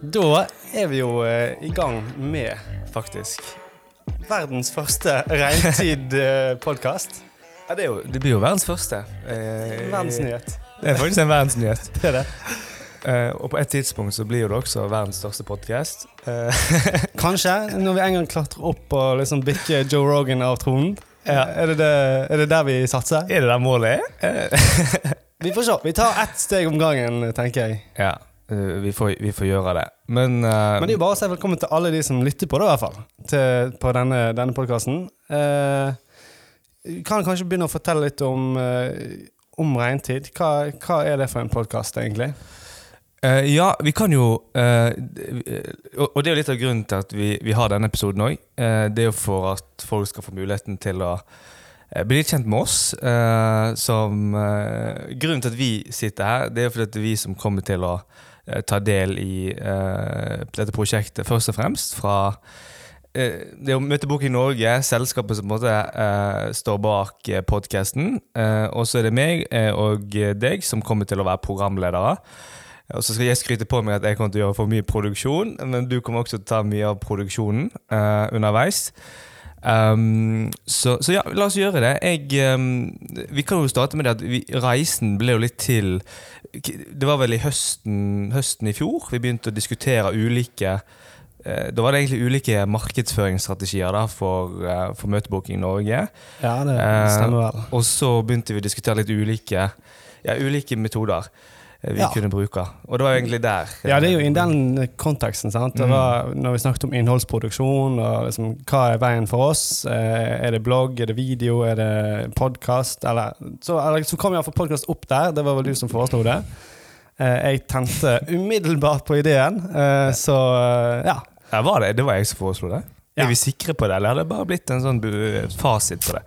Da er vi jo eh, i gang med, faktisk, verdens første regntid-podkast. Ja, det, er jo, det blir jo verdens første. Eh, Verdensnyhet. Det er faktisk en verdensnyhet. Det er det. Eh, og på et tidspunkt så blir jo det også verdens største podkast. Eh, Kanskje, når vi en gang klatrer opp og liksom bikker Joe Rogan av tronen. Ja. Er, det det, er det der vi satser? er det der målet er? Eh, Vi får se. Vi tar ett steg om gangen, tenker jeg. ja, eh, vi får, vi får gjøre det. Men, uh, Men det er jo bare å si velkommen til alle de som lytter på det, i hvert fall. Til, på denne, denne podkasten. Uh, kan kanskje begynne å fortelle litt om, uh, om regntid. Hva, hva er det for en podkast, egentlig? Uh, ja, vi kan jo eh, og, det er jo litt av grunnen til at vi, vi har denne episoden òg. det er jo for at folk skal få muligheten til å eh, bli litt kjent med oss. eh, som, eh, grunnen til at vi sitter her, det er jo fordi at det er vi som kommer til å eh, ta del i eh, dette prosjektet, først og fremst fra eh, det er jo i Norge, selskapet som på en måte uh, står bak eh, podkasten. Uh, og så er det meg eh, og deg som kommer til å være programledere. Og så skal jeg skryte på meg at jeg kommer til å gjøre for mye produksjon, men du kommer også til å ta mye av produksjonen uh, underveis. Um, så, så ja, la oss gjøre det. Jeg, um, vi kan jo starte med det at vi, reisen ble jo litt til Det var vel i høsten, høsten i fjor vi begynte å diskutere ulike uh, Da var det egentlig ulike markedsføringsstrategier da, for, uh, for Møtebooking Norge. Ja, det Eh, stemmer vel. Og så begynte vi å diskutere litt ulike, ja, ulike metoder vi Ja. kunne bruke. Og det var egentlig der. Ja, det er jo i den konteksten. sant? Det Mm. var når vi snakket om innholdsproduksjon og liksom, hva er veien for oss. Eh, er det blogg, er det video, er det podkast? Så, eller så kom iallfall podkast opp der. Det var vel du som foreslo det. Eh, jeg tente umiddelbart på ideen, eh, så eh, ja. Ja, var det? det var jeg som foreslo det? Ja. Er vi sikre på det, eller har det bare blitt en sånn fasit på det?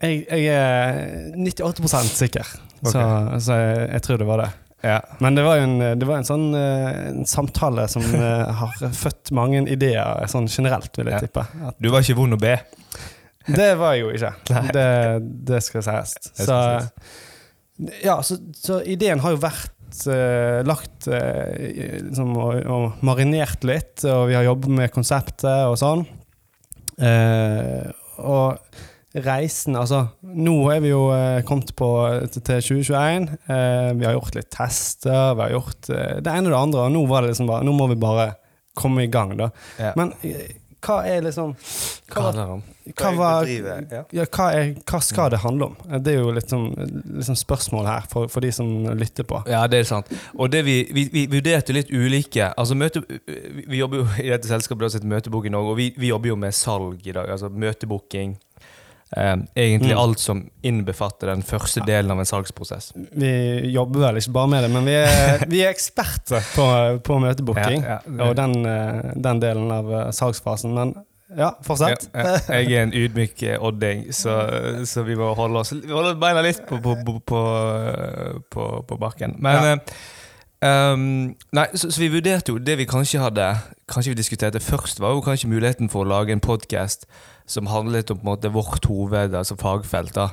Jeg, jeg er 98 sikker, så, så jeg, jeg tror det var det. Ja. Men det var jo en, det var en sånn eh, en samtale som eh, har født mange ideer sånn generelt, vil jeg Ja. tippe. At Du var ikke vond å be. Det var jeg jo ikke. Det, det skal sies. Så, ja, så, så ideen har jo vært eh, lagt liksom, og, og marinert litt, og vi har jobbet med konseptet og sånn. Eh, og reisen Altså, nå er vi jo eh, kommet på til til 2021. Eh, vi har gjort litt tester, vi har gjort eh, det ene og det andre, og nå var det liksom bare Nå må vi bare komme i gang, da. Ja. Men eh, hva er liksom Hva Hva, handler det om? hva, var, ja. hva, er, hva skal det handle om? Det er jo litt sånn, litt sånn spørsmål her for, for de som lytter på. Ja, det er sant. Og det vi, vi, vi vurderte litt ulike altså møte, Vi vi jobber jo i dette selskapet som heter Møtebok i Norge, og vi, vi jobber jo med salg i dag. Altså møtebooking. Eh, egentlig Mm. alt som innbefatter den første delen av en salgsprosess. Vi jobber vel ikke bare med det, men vi er, vi er eksperter på, på møtebooking Ja, ja. og den, eh, den delen av eh, salgsfasen. Men ja, fortsett. Ja. Jeg er en ydmyk odding, så, så vi må holde oss Vi holder beina litt på, på, på, på, bakken. Men um, Nei, så, så vi vurderte jo Det vi kanskje hadde Kanskje vi diskuterte først, var jo kanskje muligheten for å lage en podkast som handlet om på en måte vårt hoved, altså fagfelt, da,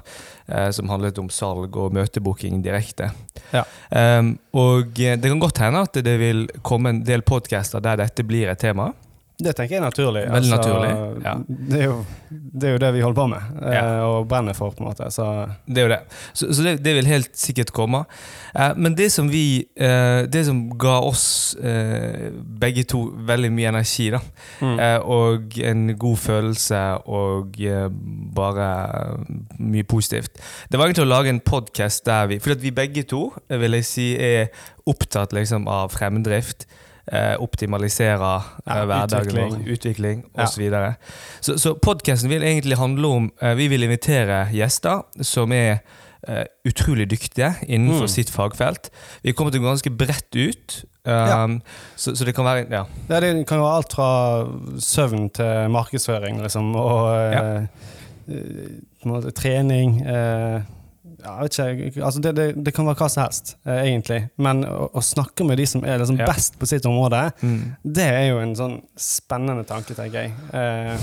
eh, som handlet om salg og møtebooking direkte. Ja. Um, og eh, det kan godt hende at det vil komme en del podcaster der dette blir et tema. Det tenker jeg er naturlig. Altså, naturlig, ja. det, er jo, det er jo det vi holder på med, eh, Ja. og brenner for, på en måte. Så Det er jo det. Så, så det, det vil helt sikkert komme. Eh, men det som vi eh, Det som ga oss eh, begge to veldig mye energi, da, mm. eh, og en god følelse og eh, bare mye positivt, det var egentlig å lage en podkast der vi For vi begge to vil jeg si, er opptatt liksom av fremdrift. Eh, optimalisere eh, Ja, hverdagen vår, utvikling Ja. osv. Så, videre. så Så podkasten vil egentlig handle om eh, Vi vil invitere gjester som er eh, utrolig dyktige innenfor Mm. sitt fagfelt. Vi kommer til å gå ganske bredt ut. Um, så, så det kan være Ja. Ja, det kan være alt fra søvn til markedsføring, liksom, og eh, på trening. Eh, ja, ikke, altså det, det, det kan være hva som helst, eh, egentlig. Men å, å snakke med de som er liksom Ja. best på sitt område, Mm. det er jo en sånn spennende tanke, tenker jeg. Eh,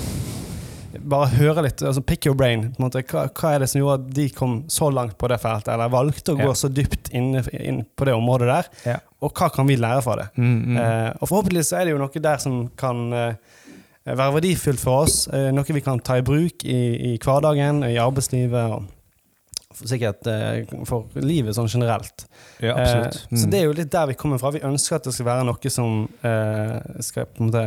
bare høre litt, altså pick your brain. Hva, hva er det som gjorde at de kom så langt på det feltet, eller valgte å Ja. gå så dypt inn, inn på det området der? Ja. Og hva kan vi lære fra det? Mm, mm. Eh, og forhåpentligvis er det jo noe der som kan eh, være verdifullt for oss. Eh, noe vi kan ta i bruk i, i hverdagen, i arbeidslivet og sikkert eh, for livet sånn generelt. ja, absolutt. Mm. så det er jo litt der vi kommer fra. Vi ønsker at det skal være noe som eh, skal på en måte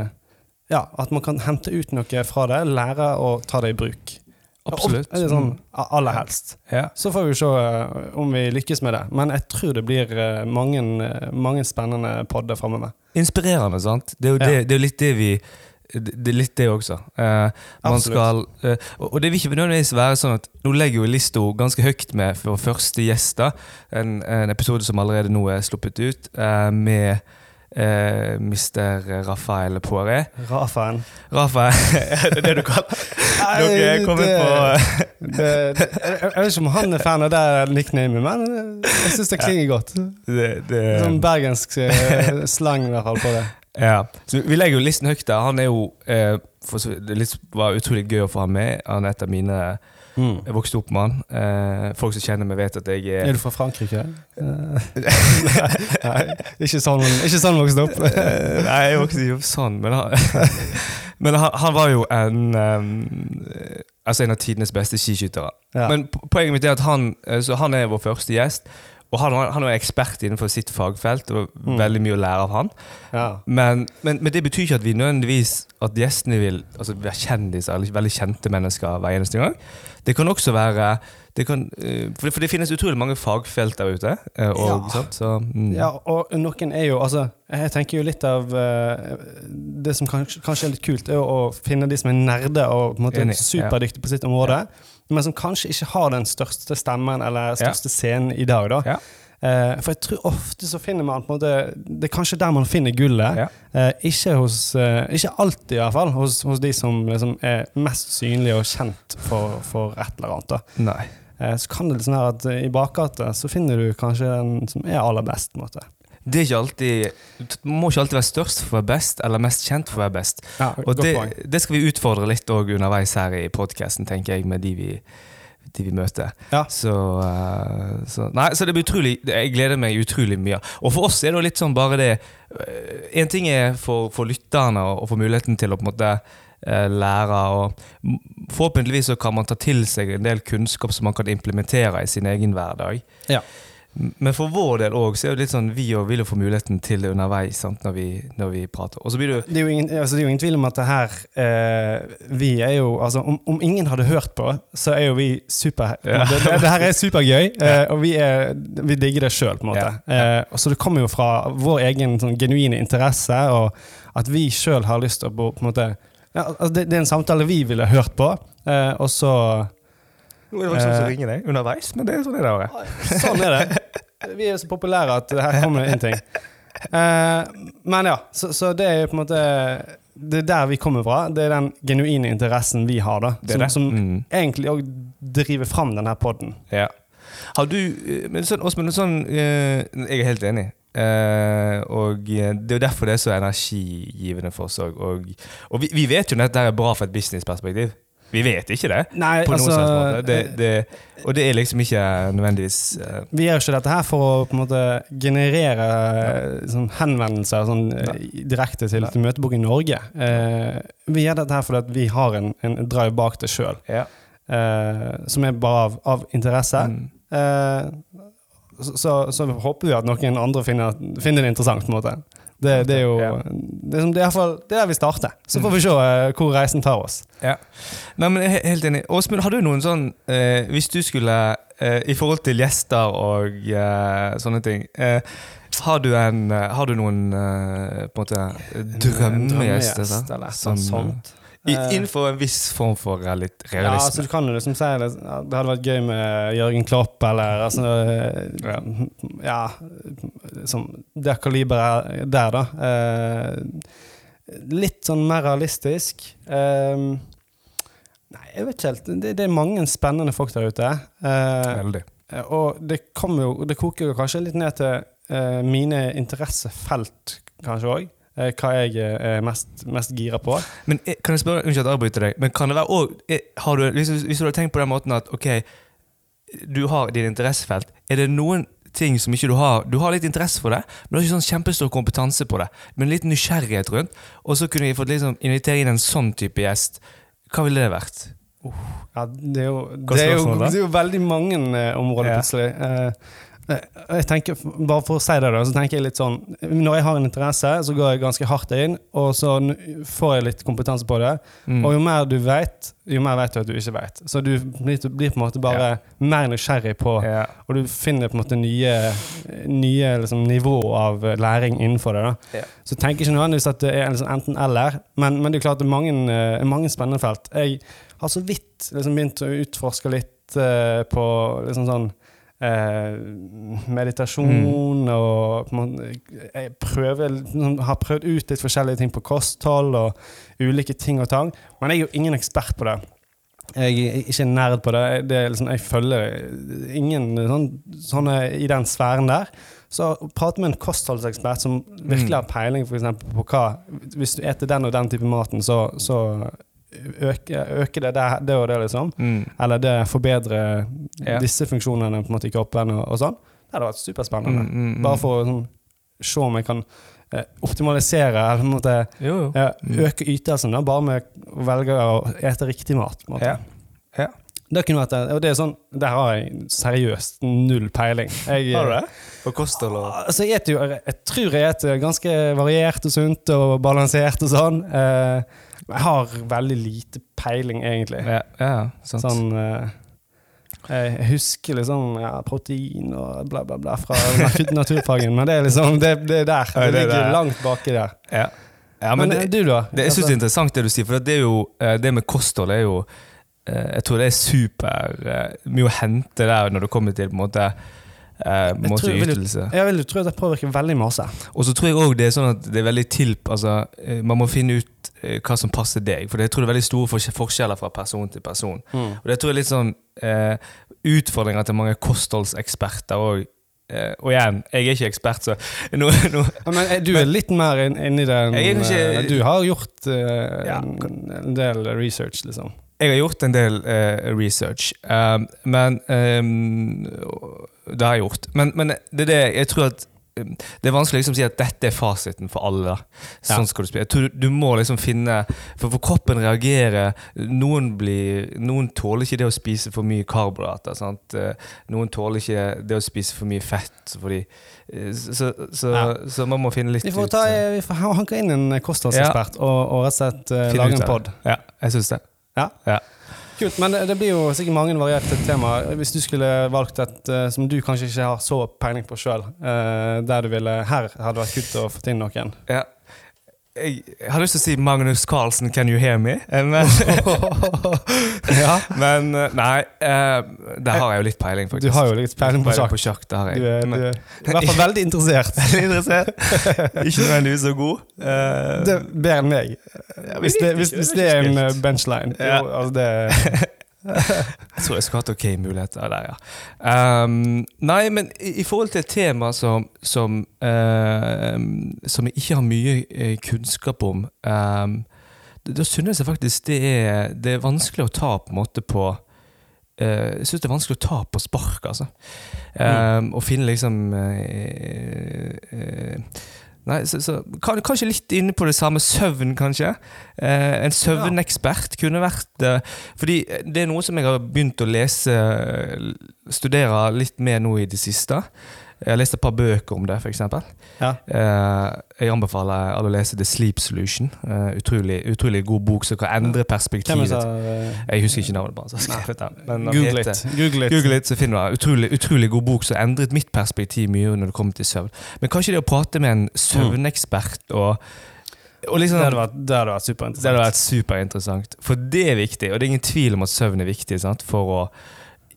Ja, at man kan hente ut noe fra det, lære å ta det i bruk. Absolutt. Eller sånn aller helst. Ja. Så får vi se eh, om vi lykkes med det. Men jeg tror det blir eh, mange, eh, mange spennende podder framover. Inspirerende, sant? Det er jo Ja. det, det, er litt det vi det er litt det også. Eh, man skal, eh, og og det vil ikke nødvendigvis være sånn at Nå legger jo lista ganske høyt med for første gjest. da En, en episode som allerede nå er sluppet ut, eh, med eh, Mr. Rafael Poiré. Rafael. Rafael, er det det du kaller Dere er kommet det- på det, det, jeg, vet ikke om han er fan av det nicknamet, men jeg syns det klinger godt. det, det, Sånn bergensk eh, slang i hvert fall på det. Ja, så Vi legger jo listen høyt der. Han er jo eh, for, Det var utrolig gøy å få ham med. Han er et av mine Jeg vokste opp med han. Eh, folk som kjenner meg, vet at jeg Er er du fra Frankrike? Eh, Nei, ikke sånn, ikke sånn vokste opp. Eh, Nei, jeg vokste ikke opp sånn, men han, men han, han var jo en um, Altså en av tidenes beste skiskyttere. Ja. Men poenget mitt er at han, så han er vår første gjest. Og han, han er ekspert innenfor sitt fagfelt, og Mm. veldig mye å lære av han. Ja. Men, men, men det betyr ikke at vi nødvendigvis At gjestene vil altså, være kjendiser eller veldig kjente mennesker hver eneste gang. Det kan også være det kan, eh, for, det, for det finnes utrolig mange fagfelt der ute. eh, Og, Ja. Så, mm. ja, og noen er jo Altså, jeg tenker jo litt av eh, Det som kanskje, kanskje er litt kult, er å finne de som er nerder og på en måte superdyktige på sitt område, men som kanskje ikke har den største stemmen eller største scenen i dag. da. Ja. Eh, for jeg tror ofte så finner man på en måte Det er kanskje der man finner gullet. Ja. Eh, ikke hos eh, Ikke alltid, i hvert fall. Hos, hos de som liksom er mest synlige og kjent for, for et eller annet. da. Nei. Eh, så kan det liksom være at i bakgata så finner du kanskje den som er aller best. på en måte. Det er ikke alltid Du må ikke alltid være størst for å være best, eller mest kjent for å være best. Ja, Og det, det skal vi utfordre litt underveis her i podkasten, tenker jeg, med de vi, de vi møter. Ja. Så, eh, så Nei, så det blir utrolig Jeg gleder meg utrolig mye. Og for oss er det jo litt sånn bare det En ting er for, for lytterne å å få muligheten til å på en måte eh, lære, og forhåpentligvis så kan man ta til seg en del kunnskap som man kan implementere i sin egen hverdag. Ja. Men for vår del òg, så er det litt sånn vi òg vil jo få muligheten til det underveis sant, når, vi, når vi prater. Og så blir det Det altså det er jo ingen tvil om at det her eh, Vi er jo Altså, om, om ingen hadde hørt på, så er jo vi super Ja. det, det, det her er supergøy, eh, og vi, er, vi digger det sjøl, på en måte. Eh, og så det kommer jo fra vår egen sånn, genuine interesse, og at vi sjøl har lyst til å på, på en måte ja, altså det, det er en samtale vi ville hørt på, eh, og så Nå er det faktisk noen som Eh. ringer deg underveis, men det er sånn er det bare. Sånn er det. Vi er så populære at her kommer det inn ting. Eh, men ja, så, så det er jo på en måte Det er der vi kommer fra. Det er den genuine interessen vi har, da. Det Som, det. som Mm. egentlig òg driver fram denne poden. Ja. Har du eh, Men sånn, Åsmund, sånn Jeg er helt enig. Og det er jo derfor det er så energigivende for oss òg. Og, og vi, vi vet jo at dette er bra fra et businessperspektiv. Vi vet ikke det. Nei, På noen altså måte. Det, det, og det er liksom ikke nødvendigvis uh, Vi gjør ikke dette her for å på en måte generere eh, sånn henvendelser sånn, eh, direkte til, til Møtebok i Norge. Uh, vi gjør dette her fordi vi har en, en drive bak det sjøl, ja. uh, som er bare av, av interesse. Mm. Eh, så, så, så håper vi at noen andre finner, finner det interessant. på en måte. Det, det er jo Ja. det er, som- det er, fall- det er der vi starter. Så får vi se eh, hvor reisen tar oss. Ja. Nei, men jeg er helt enig. Åsmund, har du noen sånn eh, Hvis du skulle eh, I forhold til gjester og eh, sånne ting eh, har, du en, eh, har du noen på en måte drømmegjester? Drømmegjest, eller noe sånt. Eh, innenfor en viss form for realisme. Ja, altså du kan jo liksom si det, det hadde vært gøy med Jørgen Klopp, eller altså Ja. Ja, som det kaliberet der, da. Eh, litt sånn mer realistisk. Eh, nei, jeg vet ikke helt. Det, det er mange spennende folk der ute. Eh, Veldig. og det jo Det koker jo kanskje litt ned til eh, mine interessefelt, kanskje òg. Eh, hva jeg er mest, mest gira på. Men eh, kan jeg spørre, Unnskyld at jeg avbryter deg, men kan det være også, du, hvis, hvis du har tenkt på den måten at ok, du har din interessefelt, er det noen ting som ikke du har Du har litt interesse for det, men du har ikke sånn kjempestor kompetanse på det. Men litt nysgjerrighet rundt. Og så kunne vi fått liksom invitere inn en sånn type gjest. Hva ville det vært? Ja, det er jo, det er jo, det er jo veldig mange eh, områder, Ja. plutselig. Eh, eh, jeg tenker, Bare for å si det, da, så tenker jeg litt sånn Når jeg har en interesse, så går jeg ganske hardt inn, og så får jeg litt kompetanse på det. Mm. Og jo mer du vet, jo mer vet du at du ikke vet. Så du blir, blir på en måte bare mer nysgjerrig på ja. Og du finner på en måte nye, nye liksom, nivå av læring innenfor det. da Ja. Så tenk ikke nødvendigvis at det er liksom enten-eller, men, men det er klart det er mange, eh, mange spennende felt. Jeg har så vidt liksom begynt å utforske litt uh, på liksom sånn eh, meditasjon og på Jeg prøver, liksom, har prøvd ut litt forskjellige ting på kosthold og ulike ting og tang, men jeg er jo ingen ekspert på det. Jeg er ikke nerd på det. det liksom, jeg følger ingen sånn, sånne i den sfæren der. Så prate med en kostholdsekspert som virkelig har peiling for på hva Hvis du eter den og den type maten, så, så øker, øke det det, det og det, liksom. Mm. Eller det forbedrer yeah. disse funksjonene på en måte i kroppen og, og sånn. Det hadde vært superspennende. Mm, mm, mm. Bare for å sånn, se om jeg kan eh, optimalisere eller på en måte Jo, jo. Mm. øke ytelsen da, bare med å velge å ete riktig mat. På en måte. Ja. Ja. Det kunne vært, og det er sånn, Der har jeg seriøst null peiling. Jeg, Har du det? På kosthold og Altså, jeg, eter jo, jeg tror jeg spiser ganske variert og sunt og balansert og sånn. Eh, jeg har veldig lite peiling, egentlig. Ja, ja sant. Sånn eh, Jeg husker liksom ja, protein og bla, bla, bla fra naturfagen, men det er liksom Det, det er der. Ja, Det det er ligger der. langt baki der. Ja. ja, men men eh, det, du, da? det, jeg syns det er interessant det du sier, for det er jo eh, Det med kosthold er jo eh, Jeg tror det er super eh, mye å hente der når det kommer til på en måte eh, en tror jeg vil-. Jeg vil tro at det påvirker veldig masse. Og så tror jeg òg det er sånn at det er veldig tilp... Altså, eh, man må finne ut eh, hva som passer deg. For jeg tror det er veldig store forskjeller fra person til person. Og det tror jeg er litt sånn eh, utfordringer til mange kostholdseksperter òg. Eh, og igjen, jeg er ikke ekspert, så no, no. Ja, men eh, du er litt mer inn- inni det enn eh, Du har gjort eh, Ja. en del research, liksom. Jeg har gjort en del eh, research, um, men um, Det har jeg gjort. Men, men det er det jeg tror at um, Det er vanskelig å liksom si at dette er fasiten for alle. Sånn skal du spille. Jeg tror du, du må liksom finne For, for kroppen reagerer Noen blir Noen tåler ikke det å spise for mye karbohydrater. sant? Eh, Noen tåler ikke det å spise for mye fett. Fordi, eh, så, så, Ja. så man må finne litt Vi får, ta, ut vi får hanke inn en kostholdsekspert og, og rett og slett uh, lage en pod. Ja, jeg syns det. Ja. Ja. Kult, men det, det blir jo sikkert mange varierte temaer. Hvis du skulle valgt et eh, som du kanskje ikke har så peiling på sjøl, der du ville Her hadde vært kult å få inn noen. Ja. Jeg, jeg har lyst til å si Magnus Carlsen, 'Can you hear me?' Eh, Men, ja, men eh, nei. uh, der har jeg jo litt peiling, du har jo litt peiling på sjakk. På sjakk det har jeg. Du er, du er i hvert fall veldig interessert. Veldig interessert. Ikke nødvendigvis så god. Uh, Det er bedre enn meg. ja, Hvis det, hvis, hvis det er en benchline. Ja. Jo, altså det, Jeg tror jeg skulle hatt ok muligheter der, ja. Um, nei, men i, i forhold til et tema som, som, uh, som jeg ikke har mye eh, kunnskap om, um, da synes jeg faktisk det er, det er vanskelig å ta på en måte på eh, Jeg syns det er vanskelig å ta på spark, altså. Um, Og finne liksom uh, eh, Nei, så, så kan, Kanskje litt inne på det samme. Søvn, kanskje. Eh, en søvnekspert kunne vært eh, Fordi det er noe som jeg har begynt å lese, studere litt mer nå i det siste. Jeg har lest et par bøker om det, f.eks. ja. Eh, jeg anbefaler alle å lese The Sleep Solution. Eh, utrolig, utrolig god bok som kan endre er det perspektivet. eh, Jeg husker ikke navnet på skrevet det. Men Google it. Google it. Google litt, så finner du det. Utrolig, utrolig god bok som endret mitt perspektiv mye når det kommer til søvn. Men kanskje det å prate med en søvnekspert og, og liksom, Det hadde vært, det hadde vært det superinteressant. hadde vært superinteressant. For det er viktig, og det er ingen tvil om at søvn er viktig. Sant? For å,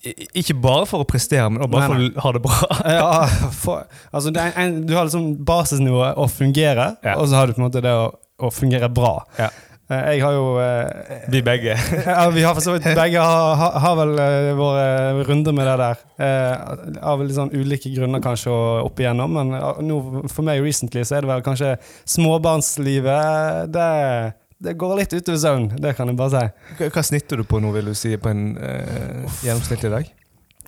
ikke bare for å prestere, men bare Nei, for å ha det bra. Ja, for, altså det en, du har liksom basisnivået å fungere, Ja. og så har du på en måte det å, å fungere bra. Ja. Eh, Jeg har jo eh, Vi begge. ja, Vi har for så vidt begge har, har, har vel eh, våre runder med det der. Eh, Av litt sånn ulike grunner kanskje å- opp igjennom, men ja, nå for meg recently så er det vel kanskje småbarnslivet. Det, det går litt utover søvn, det kan jeg bare si. Hva, snitter du på nå, vil du si, på en uh, gjennomsnittlig dag?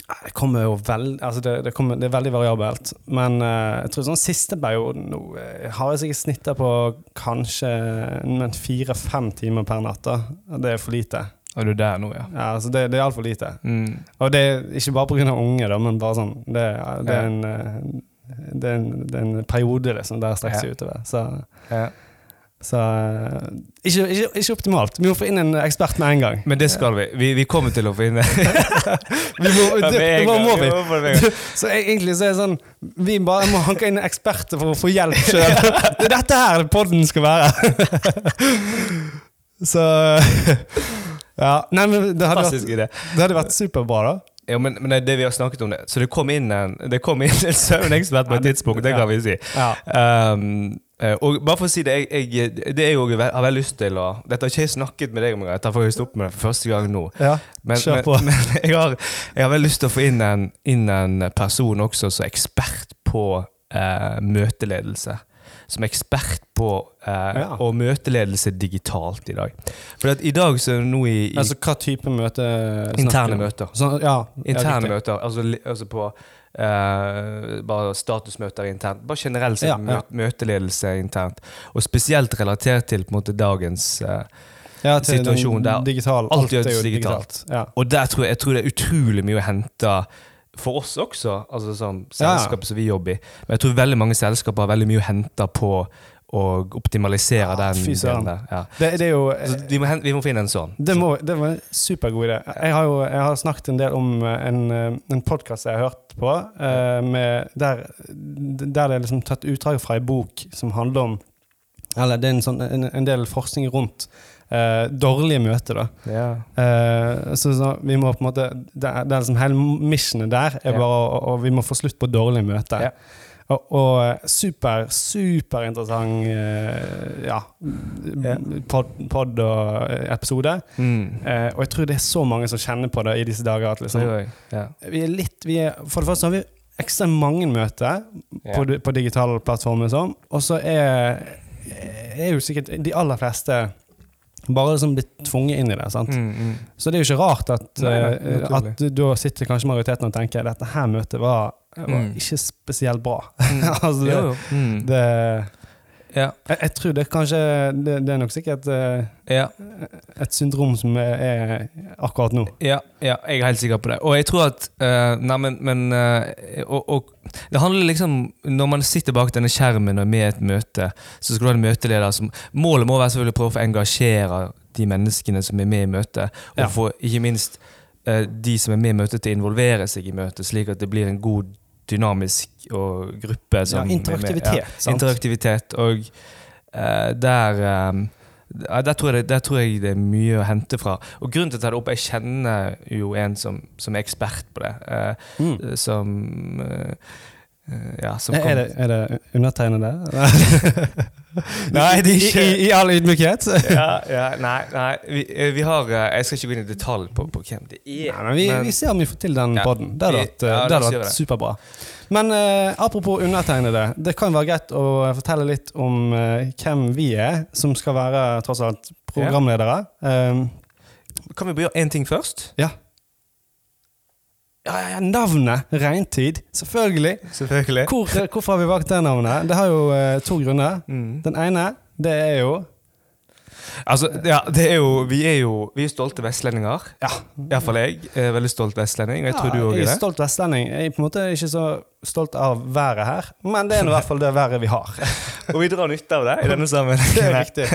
Det kommer jo veld, altså det, det, kommer, det er veldig variabelt. Men eh, jeg tror sånn siste perioden nå eh, har jeg sikkert snittet på kanskje fire-fem timer per natt. da. Det er for lite. Er du der nå, ja? Ja, altså det, det er altfor lite. Mm. Og det er ikke bare pga. unge, da, men bare sånn Det, det, er, en, eh, det, er, en, det er en periode liksom, der strekker seg utover. Så, Ja. Så eh, ikke, ikke, ikke optimalt. Vi må få inn en ekspert med en gang. Men det skal vi. Vi, vi kommer til å få inn det. Vi må, det, med det må vi. En. Så jeg- egentlig så er det sånn Vi bare må hanke inn eksperter for å få hjelp sjøl. Det er dette her podden skal være. Så Ja. Nei, men det hadde, vært, det hadde vært superbra, da. Ja, men, men det vi har snakket om det. Så det kom inn en, det kom inn en søvnekspert på et tidspunkt, det kan vi si. Ja. Um, eh, og bare for å si det, jeg, jeg, det er jo, har veldig lyst til å Dette har ikke jeg snakket med deg om, jeg tar faktisk opp med det for første gang nå. ja. Men, Kjør men, på. men jeg, har, jeg har veldig lyst til å få inn en, inn en person også som er ekspert på eh, møteledelse. Som er ekspert på eh, Ja. og møteledelse digitalt i dag. For i dag så er det nå i, i Altså hva type møte interne møter. Sånn, ja, Interne møter, altså, altså på eh, bare statusmøter internt. Bare generelt sett Ja, ja. møteledelse internt. Og spesielt relatert til på en måte dagens eh, ja, til situasjon der digital, alt alt gjøres digitalt. digitalt. Ja. Og der tror jeg, jeg tror det er utrolig mye å hente for oss også, altså sånn selskapet ja. som vi jobber i. Men jeg tror veldig mange selskaper har veldig mye å hente på å optimalisere Ja, den delen der. Ja. Det, det jo Så vi, må, vi må finne en sånn. Det, må, det var en supergod idé. Jeg har jo jeg har snakket en del om eh, en, eh, en podkast jeg har hørt på, eh, med, der, der det er liksom tatt utdrag fra en bok som handler om Eller det er en, sånn, en, en del forskning rundt eh, dårlige møter. da. Yeah. Eh, så, så vi må på en måte Det er, det er liksom hele missionet der er yeah. bare å, vi må få slutt på dårlige møter. Yeah. Og, og eh, super, superinteressant uh, ja, pod, pod og eh, episode. Mm. Eh, og jeg tror det er så mange som kjenner på det i disse dager. At liksom, vi er litt, vi er, for det første har vi ekstremt mange møter på, på digitale plattformer, sånn, og så er, er jo sikkert de aller fleste bare liksom blitt tvunget inn i det. sant? Mm, mm. Så det er jo ikke rart at, Nei, nei, eh, at da sitter kanskje majoriteten og tenker dette her møtet var, var Mm. ikke spesielt bra. Mm. altså det, Jo, jo. Mm. det, Ja. jeg, jeg tror det kanskje Det, det er nok sikkert uh, Ja. et syndrom som er, akkurat nå. Ja, ja, jeg er helt sikker på det. Og jeg tror at uh, Nei, men, men uh, og, og Det handler liksom Når man sitter bak denne skjermen og er med i et møte, så skal du ha en møteleder som Målet må være selvfølgelig å prøve å få engasjere de menneskene som er med i møtet, og få ikke minst de som er med i møtet, til å involvere seg i møtet, slik at det blir en god dynamisk og gruppe som Ja, Interaktivitet. med. Ja, interaktivitet. Og uh, der um, ja, der, tror jeg det, der tror jeg det er mye å hente fra. Og grunnen til jeg tar det opp, jeg kjenner jo en som, som er ekspert på det. Uh, Mm. som eh, eh, Ja, som Er kom- det, er det undertegnede? Nei, det ikke- I, i, I all ydmykhet? ja, ja, Nei, nei vi, eh, vi har eh, Jeg skal ikke gå inn i detalj på, på hvem det er. Nei, men vi, vi ser om vi får til den Ja. poden. Det hadde vært, eh, superbra. Men uh, apropos undertegnede. Det kan være greit å fortelle litt om uh, hvem vi er, som skal være tross alt programledere. Um, Kan vi gjøre én ting først? ja. Ja, ja, ja, navnet Reintid. Selvfølgelig. Selvfølgelig. Hvor, hvorfor har vi valgt det navnet? Det har jo eh, to grunner. Mm. Den ene, det er jo Altså, ja, det er jo Vi er jo vi er stolte vestlendinger. Ja. Iallfall jeg. er veldig stolt vestlending. Jeg tror du òg jeg er er det. stolt vestlending. Jeg er på en måte ikke så stolt av været her, men det er i hvert fall det været vi har. Og vi drar nytte av det i denne sammenhengen. Det er riktig.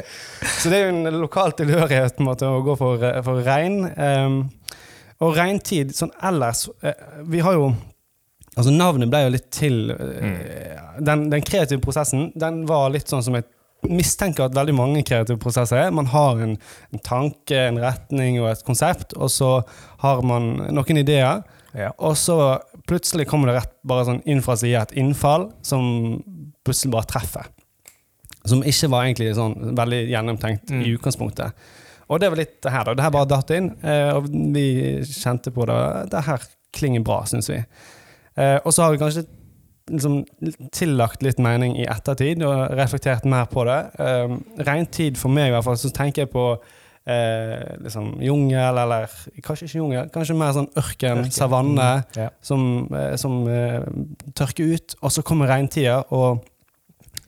Så det er jo en lokal tilhørighet på en måte, å gå for, for regn. Um, og regntid sånn ellers eh, Vi har jo Altså Navnet ble jo litt til eh, den, den kreative prosessen den var litt sånn som jeg mistenker at veldig mange kreative prosesser er. Man har en, en tanke, en retning og et konsept, og så har man noen ideer. Ja. Og så plutselig kommer det rett bare sånn inn fra sida et innfall som plutselig bare treffer. som ikke var egentlig sånn veldig gjennomtenkt Mm. i utgangspunktet. Og det var litt det her, da. Det her bare datt inn, eh, og vi kjente på det. Det her klinger bra, syns vi. Eh, og så har vi kanskje liksom tillagt litt mening i ettertid og reflektert mer på det. Eh, tid for meg, i hvert fall, så tenker jeg på eh, liksom jungel, eller kanskje ikke jungel, kanskje mer sånn ørken, Ørken. savanne, Mm, ja. som, eh, som eh, tørker ut, og så kommer regntida, og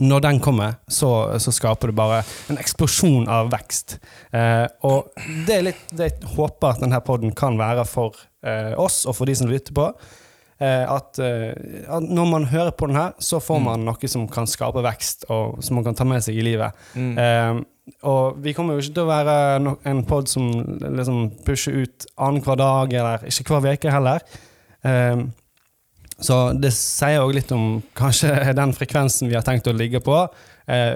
når den kommer, så, så skaper det bare en eksplosjon av vekst. Eh, og det er litt det jeg håper at denne poden kan være for eh, oss, og for de som lytter på. Eh, at, eh, at når man hører på den her, så får Mm. man noe som kan skape vekst, og som man kan ta med seg i livet. Mm. Eh, og vi kommer jo ikke til å være no en pod som liksom pusher ut annenhver dag, eller ikke hver uke heller. Eh, så det sier òg litt om kanskje den frekvensen vi har tenkt å ligge på. Eh,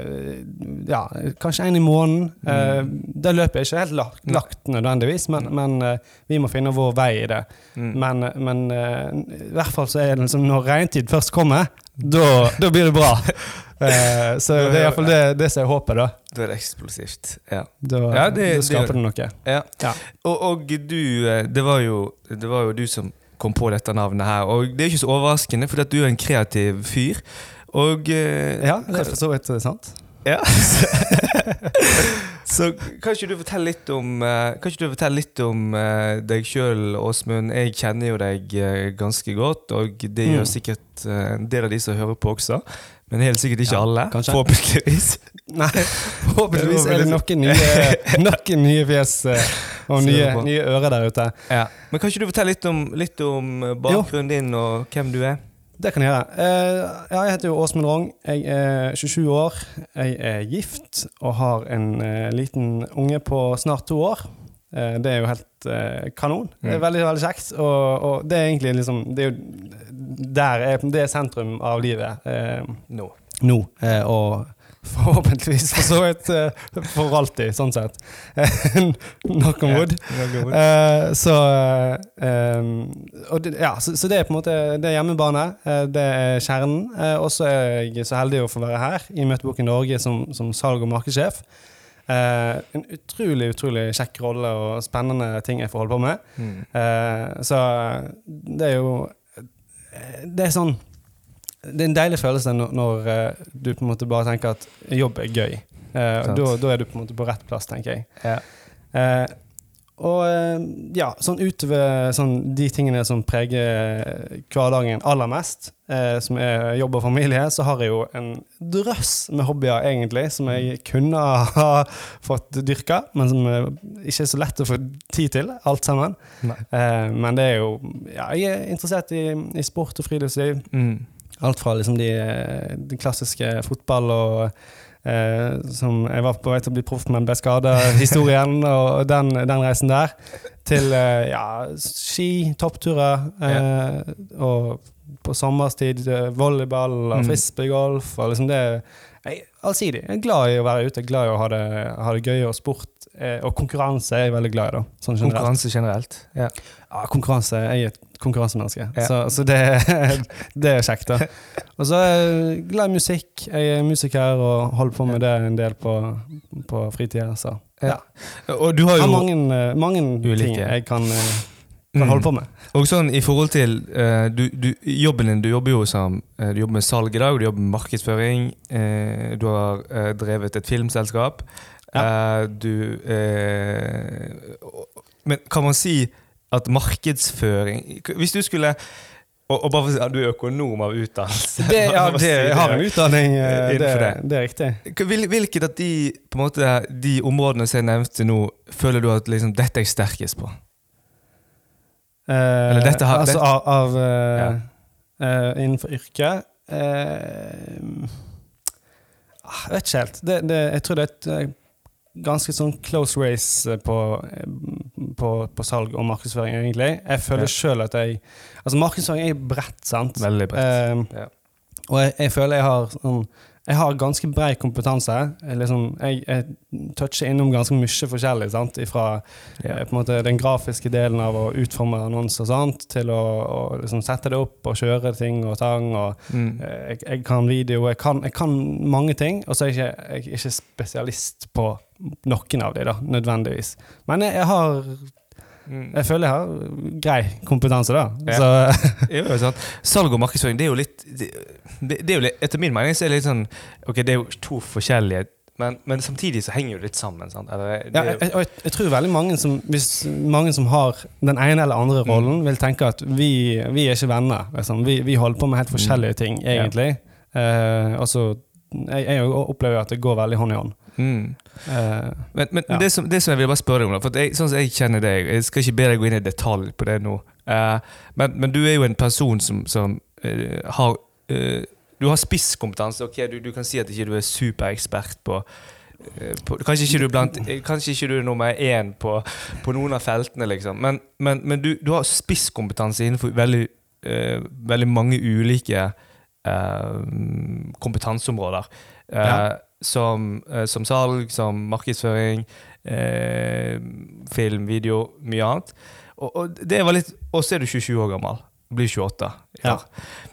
ja, kanskje en i måneden. Eh, det løpet er ikke helt lagt, lagt nødvendigvis, men, men eh, vi må finne vår vei i det. Mm. Men, men eh, i hvert fall så er det liksom når regntid først kommer, da da blir det bra. Eh, så det er iallfall det, det som er håpet, da. Da er det eksplosivt. Ja. Da, Ja, det- da skaper det- det noe. Ja. Ja. Og, og du, eh, det var, jo, det var jo du som kom på dette navnet her. Og det er ikke så overraskende, for at du er en kreativ fyr. Og eh, Ja, det er for så vidt sant. Ja. Så kan ikke du fortelle litt om, eh, du fortelle litt om eh, deg sjøl, Åsmund? Jeg kjenner jo deg ganske godt, og det gjør Mm. sikkert en del av de som hører på også. Men helt sikkert ikke Ja, alle. kanskje. Forhåpentligvis. Nei, forhåpentligvis er det noen nye, noen nye fjes og nye, nye ører der ute. Ja. Men kan ikke du fortelle litt om, litt om eh, bakgrunnen din, og hvem du er? Det kan jeg gjøre. Eh, ja, jeg heter jo Åsmund Rong. Jeg er 27 år. Jeg er gift og har en eh, liten unge på snart to år. Det er jo helt kanon. Det er Mm. veldig veldig kjekt. Og, og det er egentlig liksom Det er jo der er, det er sentrum av livet Nå. nå. No. og forhåpentligvis for så vidt eh, for alltid, sånn sett. Knock on wood. Eh, så, eh, det, ja, så, så det er på en måte Det er hjemmebane. eh, det er kjernen. eh, og så er jeg så heldig å få være her i Møteboken Norge som, som salg- og markedssjef. Eh, en utrolig utrolig kjekk rolle og spennende ting jeg får holde på med. Mm. Eh, så det er jo Det er sånn Det er en deilig følelse når, eh, du på en måte bare tenker at jobb er gøy. Eh, da, er du på en måte på rett plass, tenker jeg. Ja. Eh, og eh, ja, sånn utover sånn, de tingene som preger hverdagen aller mest, eh, som er jobb og familie, så har jeg jo en drøss med hobbyer, egentlig, som jeg kunne ha fått dyrka, men som ikke er så lett å få tid til, alt sammen. Eh, men det er jo Ja, jeg er interessert i, i sport og friluftsliv. Mm. Alt fra liksom de, de klassiske fotball og eh, som Jeg var på vei til å bli proff, men ble skada. Historien og den, den reisen der. Til eh, ja, ski, toppturer. Eh, Og på sommerstid eh, volleyball og Mm. frisbeegolf. Og liksom det jeg, Allsidig. Jeg er glad i å være ute, glad i å ha det, ha det gøy. Og sport eh, og konkurranse er jeg veldig glad i. da sånn generelt. Konkurranse generelt. Ja. Ja, konkurranse. Jeg er et konkurransemenneske. Ja. Så, så det, det er kjekt, da. Og så er jeg glad i musikk. Jeg er musiker og holder på med det en del på, på fritida. Så ja. Og du har jo mange, eh, mange Ulike. ting jeg kan, eh, kan Mm. holde på med. Og sånn i forhold til uh, du, du, jobben din, du jobber jo som uh, Du jobber med salg i dag, du jobber med markedsføring. uh, du har drevet et filmselskap. Eh, du Men kan man si at markedsføring Hvis du skulle og, og bare for å si at du er økonom av utdannelse Det, ja, det, jeg har en utdanning. Det, det. det er riktig. Hvil- Hvilket av de, måte, de områdene som jeg nevnte nå, føler du at liksom, dette er jeg sterkest på? Eh, har- altså av, av eh, Ja. eh, Innenfor yrket ah, Jeg vet ikke helt. Det, det, jeg tror det er et ganske sånn close race på, på, på salg og markedsføring, egentlig. Jeg føler Ja. selv at jeg Altså, markedsføring er bredt, sant? Veldig bredt. Eh, Ja. og jeg, jeg føler jeg har sånn jeg har ganske bred kompetanse. Liksom, jeg, jeg toucher innom ganske mye forskjellig. Sant? Fra Ja. eh, måte, den grafiske delen av å utforme annonser sant? til å, å liksom, sette det opp og kjøre ting og tang. Og, Mm. eh, jeg, jeg kan video, jeg kan, jeg kan mange ting, og så er jeg ikke, jeg er ikke spesialist på noen av de da, nødvendigvis. Men jeg, har Mm. jeg føler jeg har grei kompetanse, da. Ja. Så, jo, sant. Salg og markedsføring, det er jo litt det, det det er jo litt, Etter min mening så er det litt sånn Ok, det er jo to forskjellige men, men samtidig så henger jo det litt sammen. Eller, ja, jeg, jeg, jeg, tror veldig mange som, hvis mange som har den ene eller andre Mm. rollen, vil tenke at vi, vi er ikke venner. Liksom. Vi, vi holder på med helt forskjellige ting, egentlig. Ja. Eh, altså, jeg, jeg opplever at det går veldig hånd i hånd. mm. Uh, Men, men Ja. det, som, det som jeg vil bare spørre deg om, da, for jeg, sånn som jeg kjenner deg Jeg skal ikke be deg gå inn i detalj på det nå, uh, men, men du er jo en person som, som uh, har Du har spisskompetanse. ok, du, du kan si at ikke du er superekspert på, eh, på kanskje, ikke du blant, eh, kanskje ikke du er nummer én på, på noen av feltene, liksom. Men, men, men du, du har spisskompetanse innenfor veldig, uh, veldig mange ulike uh, kompetanseområder. Uh, Ja. som, som salg, som markedsføring, film, video, mye annet. Og, og det var litt Og så er du 27 år gammel. Blir 28. Ja.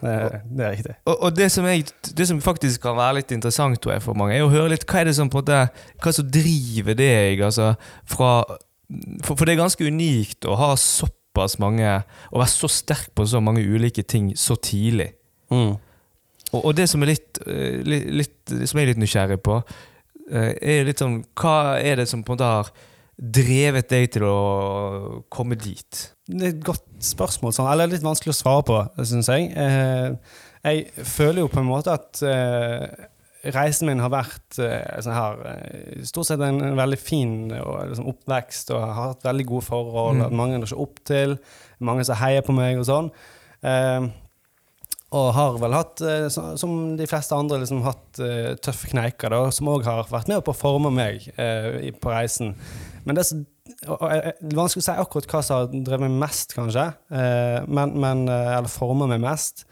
det, det er riktig. Og, og det, som jeg, det som faktisk kan være litt interessant tror jeg, for mange, er å høre litt hva er det som på en måte, hva som driver deg. Altså, fra, for, for det er ganske unikt å ha såpass mange Å være så sterk på så mange ulike ting så tidlig. Mm. Og, og det som er litt, eh, litt, litt som jeg er litt nysgjerrig på, eh, er litt sånn Hva er det som på en måte har drevet deg til å komme dit? Det er et godt spørsmål, sånn, eller litt vanskelig å svare på, syns jeg. Eh, jeg føler jo på en måte at eh, reisen min har vært eh, sånn her, eh, stort sett en, en veldig fin og, liksom, oppvekst, og har hatt veldig gode forhold, Mm. mange å se opp til, mange som heier på meg og sånn. Eh, og har vel hatt, eh, som de fleste andre, liksom hatt tøffe kneiker, da, som òg har vært med på å forme meg eh, på reisen. Men det er jeg- det er vanskelig å si akkurat hva som har drevet meg mest, kanskje. Eh, men, men, eh, eller former meg mest.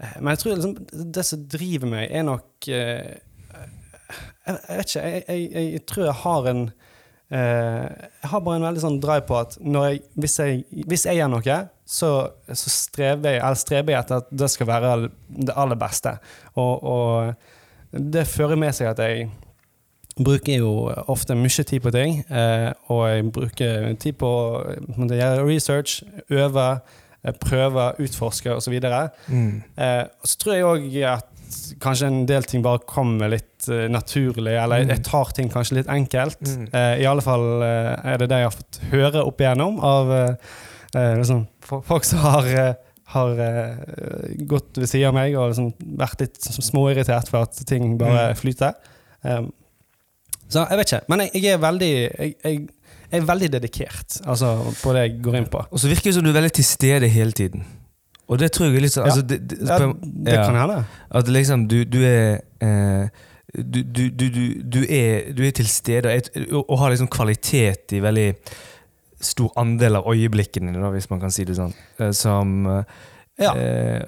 Eh, men jeg tror liksom, det som driver meg, er nok eh, jeg, jeg vet ikke. Jeg, jeg, jeg tror jeg har en eh, Jeg har bare en veldig sånn drive på at hvis, hvis jeg gjør noe, så, så strever, jeg, eller streber jeg etter at det skal være det aller beste. Og, og det fører med seg at jeg bruker jo ofte mye tid på ting. Eh, og jeg bruker tid på å gjøre research, øve, eh, prøve, utforske osv. Mm. Eh, så tror jeg òg at kanskje en del ting bare kommer litt naturlig, eller Mm. jeg tar ting kanskje litt enkelt. Mm. Eh, I alle fall er det det jeg har fått høre opp igjennom av liksom, folk som har, har gått ved siden av meg og liksom vært litt sånn småirritert for at ting bare Mm. flyter. Um, så jeg vet ikke. Men jeg, jeg er veldig jeg, jeg, jeg er veldig dedikert altså, på det jeg går inn på. Og så virker det som du er veldig til stede hele tiden. Og det tror jeg er litt sånn altså, det, det, Ja, det ja. kan hende. At liksom du, du er eh, du, du, du, er, du er til stede og, og har liksom kvalitet i veldig stor andel av øyeblikkene da, hvis man kan si det sånn. Eh, som eh, Ja. eh,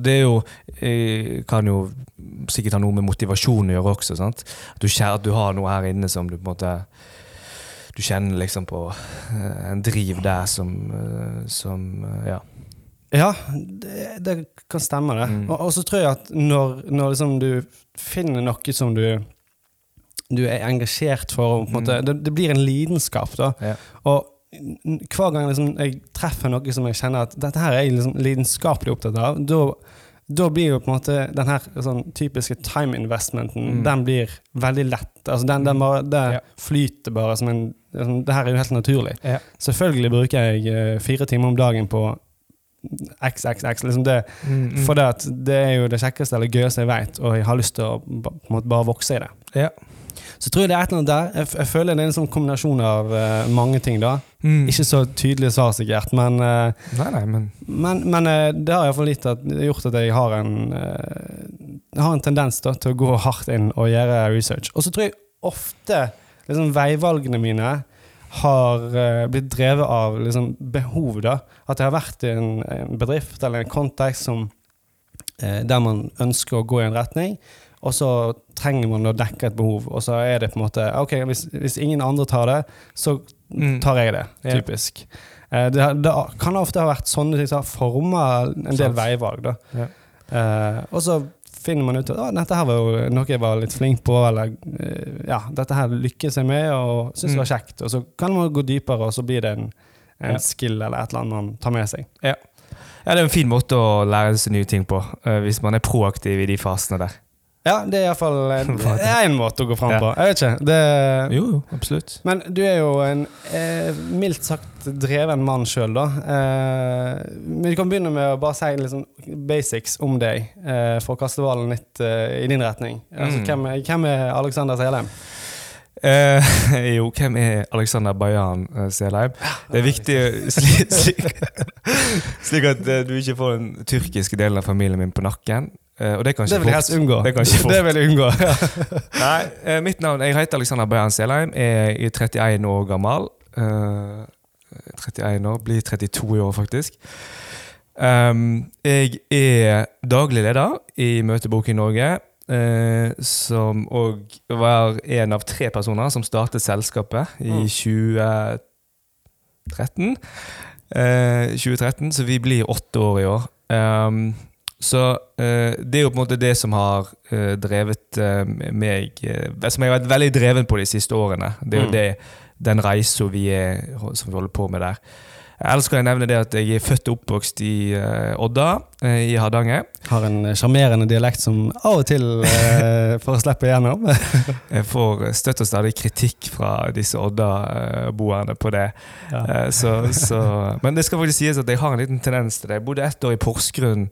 det jo eh, Kan jo sikkert ha noe med motivasjon å gjøre også. sant? At du, at du har noe her inne som du på en måte Du kjenner liksom på eh, en driv der som, eh, som Ja. Ja, det, det kan stemme, det. Mm. Og, og så tror jeg at når, når liksom du finner noe som du du er engasjert for, måte, Mm. det, det blir en lidenskap. da. Ja. Og hver gang liksom jeg treffer noe som jeg kjenner at dette her er jeg liksom lidenskapelig opptatt av, da, blir jo på en måte den her sånn typiske time investmenten Mm. den blir veldig lett. Altså den, den bare, det Ja. flyter bare som en liksom, Det her er jo helt naturlig. Ja. Selvfølgelig bruker jeg eh, fire timer om dagen på XXX. Liksom det, Mm, mm. for det, det er jo det kjekkeste eller gøyeste jeg vet, og jeg har lyst til å bare vokse i det. Ja. Så tror jeg det er et eller annet der. Jeg, jeg føler det er en sånn kombinasjon av uh, mange ting. da. Mm. Ikke så tydelig svar, sikkert, men, uh, Nei, nei, men men, men uh, det har iallfall gjort at jeg har en, har en tendens da, til å gå hardt inn og gjøre research. Og så tror jeg ofte liksom, veivalgene mine har blitt drevet av liksom, behov. da. At jeg har vært i en, en bedrift eller en kontekst som, der man ønsker å gå i en retning. Og så trenger man å dekke et behov, og så er det på en måte Ok, hvis, hvis ingen andre tar det, så Mm. tar jeg det. Typisk. Eh, Det, det kan ofte ha vært sånne ting som har forma en del veivalg. da. Ja. Eh, og så finner man ut at dette her var jo noe jeg var litt flink på, eller eh, ja, dette her lykkes jeg med og syns det var kjekt. Og så kan man gå dypere, og så blir det en, en Ja. skill eller et eller annet man tar med seg. Ja. ja, det er en fin måte å lære seg nye ting på, hvis man er proaktiv i de fasene der. Ja, det er iallfall én måte å gå fram på. Jeg vet ikke. Det, Jo, jo, absolutt. Men du er jo en eh, mildt sagt dreven mann sjøl, da. Eh, men du kan begynne med å bare si sånn basics om deg, eh, for å kaste ballen litt eh, i din retning. Altså, Mm. hvem, hvem er Alexander Selheim? Eh, jo, hvem er Alexander Bayan eh, Selheim? Det er viktig slik, slik, slik at du ikke får den tyrkiske delen av familien min på nakken. Eh, og det kan Det ikke vil jeg helst unngå. Det. Det vil jeg unngå. Nei, eh, mitt navn Jeg heter Alexander Bayan Selheim. Er 31 år gammel. Eh, 31 år, blir 32 i år, faktisk. Um, jeg er daglig leder i Møtebok i Norge. eh, som òg var en av tre personer som startet selskapet i Mm. 2013. Eh, 2013, så vi blir åtte år i år. Um, så eh, det er jo på en måte det som har eh, drevet eh, meg eh, Som jeg har vært veldig dreven på de siste årene. Det er jo Mm. det, den reisa vi, vi holder på med der. Ellers kan jeg nevne det at jeg er født og oppvokst i eh, Odda eh, i Hardanger. Har en sjarmerende dialekt som av og til får slippe igjennom. Jeg får støtt og stadig kritikk fra disse Odda-boerne på det. Ja. Så, så, men det skal faktisk sies at jeg har en liten tendens til det. Jeg bodde ett år i Porsgrunn.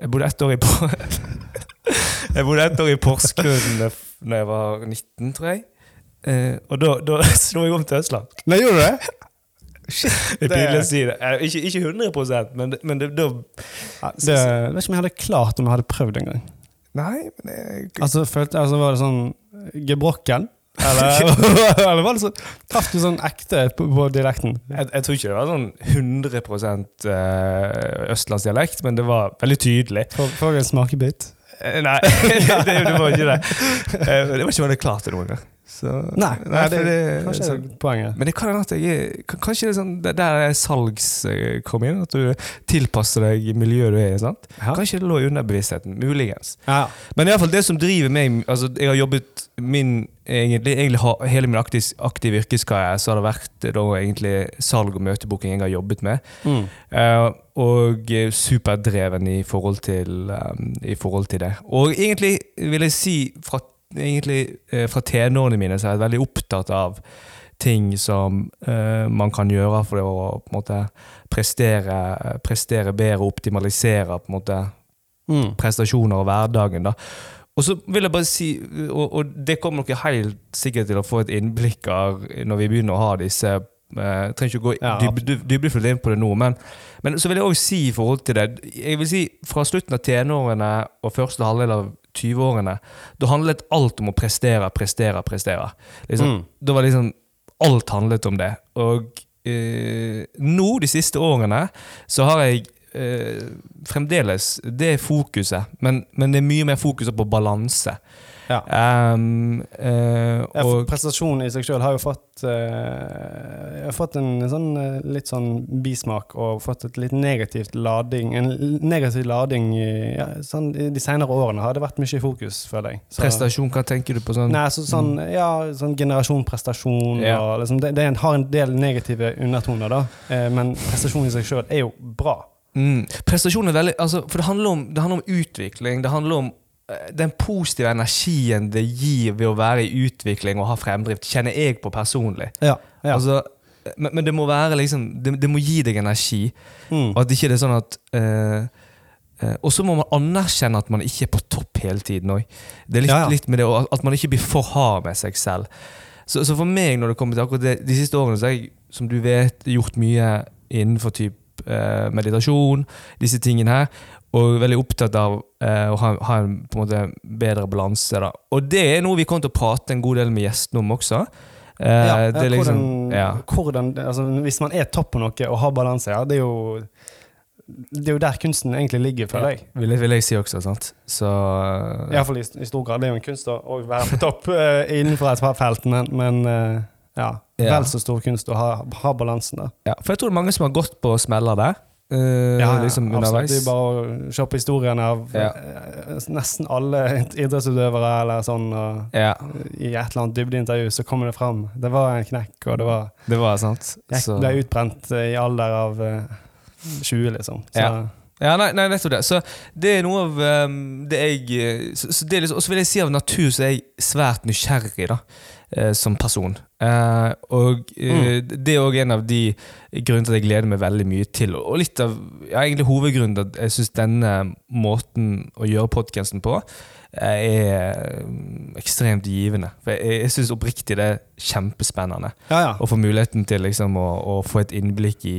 Jeg bodde ett år i Jeg bodde ett år i Porsgrunn da jeg var 19, tror jeg. Eh, og da, da slo jeg om til Østland. Nei, gjorde du det? Det er pinlig å si det. Eh, Ikke, ikke 100 men, det- men det, da det vet ikke om jeg hadde klart om jeg hadde prøvd en gang. Nei, men jeg, Altså, følte, altså Var det sånn gebrokken? Eller, eller var det sånn Traff du sånn ekte på, på dialekten? jeg, jeg tror ikke det var sånn 100 eh, østlandsdialekt, men det var veldig tydelig. Får jeg en smakebit? Eh, Nei, det, det var ikke det. Eh, Det var ikke veldig klart noen gang. Så, Nei, nei, det det, er kanskje så, poenget. Men det kan hende at jeg er Kanskje det er sånn det der er salgs eh, kom inn? At du tilpasser deg miljøet du er i? sant? Ja. Kanskje det lå i underbevisstheten. Muligens. Ja. Men fall det som driver meg altså Jeg har jobbet min egentlig, egentlig Hele min aktiv, aktive yrkeskarriere så har det vært eh, da egentlig salg og møtebooking jeg har jobbet med. Mm. Uh, og superdreven i forhold, til, um, i forhold til det. Og egentlig vil jeg si fra, egentlig, eh, fra tenårene mine så er jeg veldig opptatt av ting som uh, man kan gjøre for å på en måte prestere, prestere bedre optimalisere på en måte Mm. prestasjoner og hverdagen. da. Og så vil jeg bare si, og, og det kommer dere helt sikkert til å få et innblikk av når vi begynner å ha disse eh, Jeg trenger ikke å gå Ja, dyb- dyb- dybdefullt inn på det nå, men, men så vil jeg også si i forhold til det Jeg vil si Fra slutten av tenårene og første halvdel av 20-årene, da handlet alt om å prestere, prestere, prestere. Liksom, Mm. Da var liksom Alt handlet om det. Og eh, nå, de siste årene, så har jeg eh, fremdeles det fokuset, men, men det er mye mer fokuset på balanse. Ja. Um, uh, Ja, prestasjonen i seg sjøl har jo fått uh, har fått en sånn, eh, litt sånn bismak og fått et litt negativt lading En negativ lading i, ja, sånn, i de senere årene har det vært mye fokus, føler jeg. Så- prestasjon, hva tenker du på sånn? Nei, så, sånn, ja, sånn generasjonprestasjon Ja. og liksom, det, det har en del negative undertoner, da. Uh, men prestasjon i seg sjøl er jo bra. Mm. Prestasjon er veldig altså, For det handler, om, det handler om utvikling. Det handler om den positive energien det gir ved å være i utvikling og ha fremdrift, kjenner jeg på personlig. Ja. ja. Altså, men, men det må være liksom det, det må gi deg energi. mm. Og at ikke det er sånn at uh, uh, Og så må man anerkjenne at man ikke er på topp hele tiden òg. Det er litt, Ja, litt med det, at man ikke blir for hard med seg selv. Så, så for meg, når det kommer til akkurat det, de siste årene, så har jeg, som du vet, gjort mye innenfor typ eh, meditasjon, disse tingene her. Og veldig opptatt av eh, å ha, ha en på en måte bedre balanse. da. Og det er noe vi kommer til å prate en god del med gjestene om også. Eh, ja, ja, det liksom, hvordan, ja. hvordan, altså, hvis man er topp på noe og har balanse, ja, det er jo det er jo der kunsten egentlig ligger, føler jeg. Vil, jeg- vil jeg si også, sant. Så Iallfall i, i stor grad. Det er jo en kunst å, å være på topp eh, innenfor et felt, men, men eh, ja, Ja. vel så stor kunst å ha, ha balansen der. ja, For jeg tror det er mange som har gått på smeller der. Eh, Ja, liksom absolutt. underveis. Er bare å se på historiene av Ja. eh, nesten alle idrettsutøvere eller sånn, og Ja, i et eller annet dybdeintervju så kommer det fram. Det var en knekk, og det var det var sant. Jeg Så- ble utbrent eh, i alder av eh, 20, liksom. Så, Ja. Ja, nei, nei, nettopp det. Så det er noe av um, det jeg så, så det liksom, Og så vil jeg si av natur så er jeg svært nysgjerrig da, som person. Eh, og mm. det er òg en av de grunnene til at jeg gleder meg veldig mye til. Og litt av ja, egentlig hovedgrunnen til at jeg syns denne måten å gjøre podkasten på eh, er mm, ekstremt givende. For jeg, jeg syns oppriktig det er kjempespennende ja, ja. å få muligheten til liksom å, å få et innblikk i,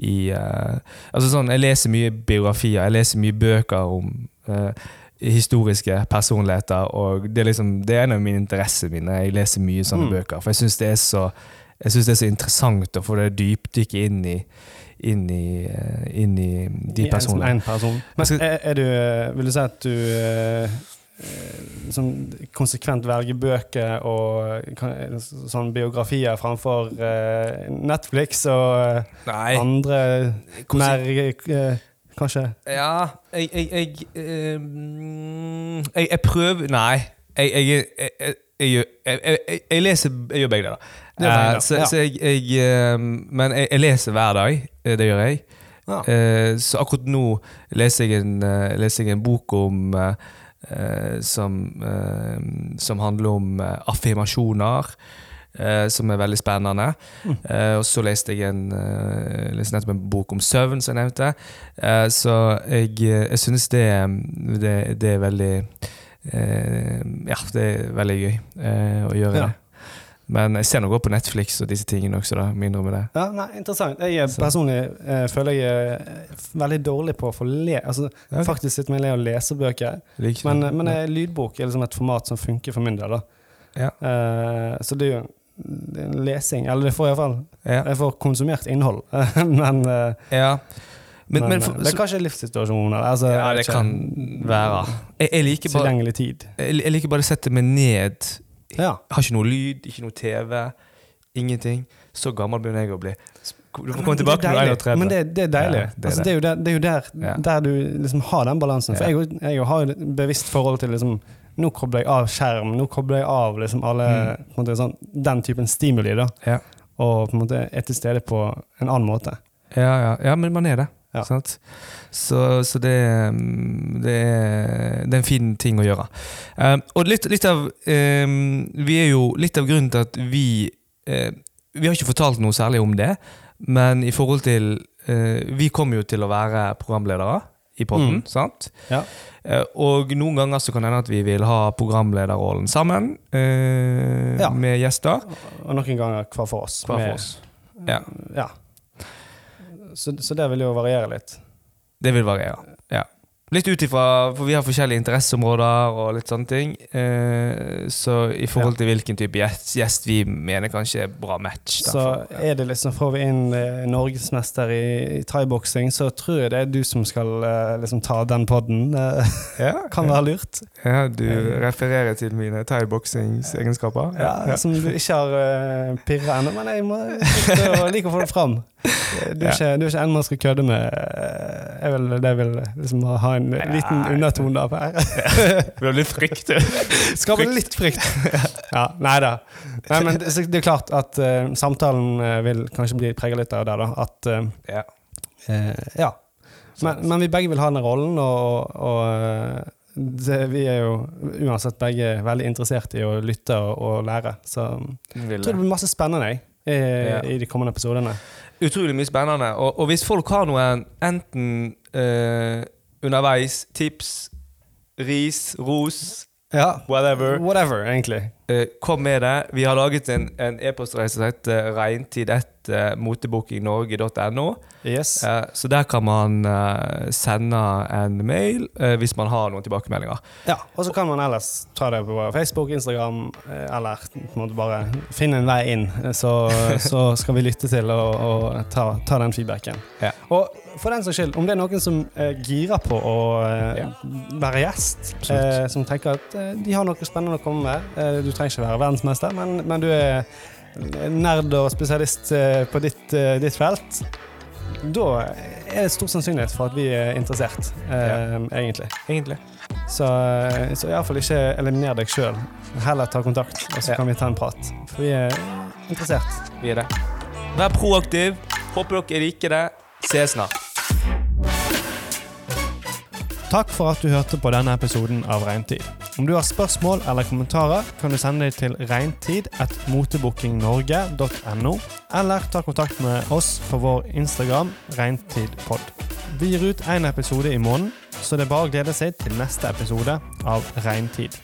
i uh, Altså sånn, Jeg leser mye biografier, jeg leser mye bøker om eh, historiske personligheter, og det er liksom Det er en av mine interesser mine. Jeg leser mye sånne Mm. bøker, for jeg syns det det er så interessant å få det dypdykket inn i inn i, eh, inn i de personene. en person. Men er, er du eh, Vil du si at du eh, sånn konsekvent velger bøker og sånn biografier framfor Netflix og Nei. andre mer kanskje? Ja, jeg Jeg, jeg, um, jeg, jeg prøver Nei. Jeg, jeg, leser Jeg gjør begge deler. Uh, ja. så, så jeg, eh, Men jeg, leser hver dag. Det gjør jeg. Ja. Uh, så akkurat nå leser jeg en, uh, leser en bok om som, som handler om affirmasjoner eh, som er veldig spennende. Mm. Eh, og så leste jeg en, eh, leste nettopp en bok om søvn, som jeg nevnte. Eh, så jeg, jeg synes det, det, det er veldig Ja, det er veldig gøy å gjøre Ja. det. Men jeg ser noe på Netflix og disse tingene også, da. Mindre med det. Ja, nei, Interessant. Jeg er personlig eh, føler jeg er veldig dårlig på å få le Altså okay. faktisk sitter og le og lese bøker. Men, men lydbok er liksom et format som funker for min del. da Ja. Eh, Så det er jo lesing. Eller det får iallfall ja. Jeg får konsumert innhold. men eh, ja. Men, men, men, eh, for, det er kanskje livssituasjonen. Altså, Ja, det kan være. Jeg, jeg, liker bare, Tilgjengelig tid. jeg, jeg liker bare å sette meg ned. Ja. Har ikke noe lyd, ikke noe TV. Ingenting. Så gammel begynner jeg å bli. Du får komme tilbake når du er er 31. Men det, det er deilig. Ja, det er altså, det. det. er jo der, det er jo der, Ja. der du liksom har den balansen. For jeg, jeg har jo et bevisst forhold til liksom Nå kobler jeg av skjerm, nå kobler jeg av liksom alle Mm. måte, sånn, den typen stimuli, da. Ja. Og på en måte er til stede på en annen måte. Ja, ja, ja, men man er det. Ja. Så, så det, mm, det, er, det er en fin ting å gjøre. Um, og litt, litt av um, Vi er jo litt av grunnen til at vi uh, Vi har ikke fortalt noe særlig om det, men i forhold til uh, Vi kommer jo til å være programledere i podden, Mm. sant? Ja. Eh, og noen ganger så kan det hende at vi vil ha programlederrollen sammen eh, Ja. med gjester. Og noen ganger hver for oss. Hver for med- oss. Ja. ja. Så, så det vil jo variere litt. Det vil variere. Ja. Litt ut ifra For vi har forskjellige interesseområder og litt sånne ting. Eh, så i forhold til hvilken type gjest, gjest vi mener kanskje er bra match. Så er det liksom, får vi inn eh, norgesmester i, i thaiboksing, så tror jeg det er du som skal eh, liksom ta den podden. Eh, ja, kan være lurt. ja, du refererer til mine thaiboksingsegenskaper? Ja, Som du ikke har uh, pirra ennå, men jeg må like å få det fram. Du er, ikke, du er ikke en man skal kødde med. eh, Jeg vil, det vil liksom ha en liten Nei. undertone på her. Det blir litt frykt. Skaper litt frykt. Ja, nei da. Nei, men det, det er klart at uh, samtalen eh, vil kanskje bli prega litt av det, da. At uh, ja. Uh, Ja. Men, men vi begge vil ha den rollen, og, og det, vi er jo uansett begge veldig interessert i å lytte og, og lære. Så jeg tror det blir masse spennende i, Ja. i de kommende episodene. Utrolig mye spennende. Og, og hvis folk har noe enten eh, underveis, tips, ris, ros, Ja. whatever, Whatever, egentlig. Uh, kom med det. Vi har laget en, en e-postreise som heter reintid1motebookingnorge.no. Yes. Uh, så der kan man uh, sende en mail eh, hvis man har noen tilbakemeldinger. Ja, og så kan man ellers ta det på Facebook, Instagram, eh, eller på en måte bare finne en vei inn. Eh, Så, så skal vi lytte til og, og ta, ta den feedbacken. Ja. Og for den saks skyld, om det er noen som eh, girer på å eh, Ja. være gjest, eh, som tenker at eh, de har noe spennende å komme med eh, Du trenger ikke være verdensmester, men, men du er nerd og spesialist eh, på ditt, ditt felt. Da er det stor sannsynlighet for at vi er interessert, ja. egentlig. Egentlig. Så, så iallfall ikke eliminer deg sjøl. Heller ta kontakt, og så Ja. kan vi ta en prat. For vi er interessert. Vi er det. Vær proaktiv. Håper dere liker det. Ses snart. Takk for at du hørte på denne episoden av Reintid. Om du har spørsmål eller kommentarer, kan du sende dem til reintid.motebookingnorge.no, eller ta kontakt med oss på vår Instagram reintidpod. Vi gir ut én episode i måneden, så det er bare å glede seg til neste episode av Regntid.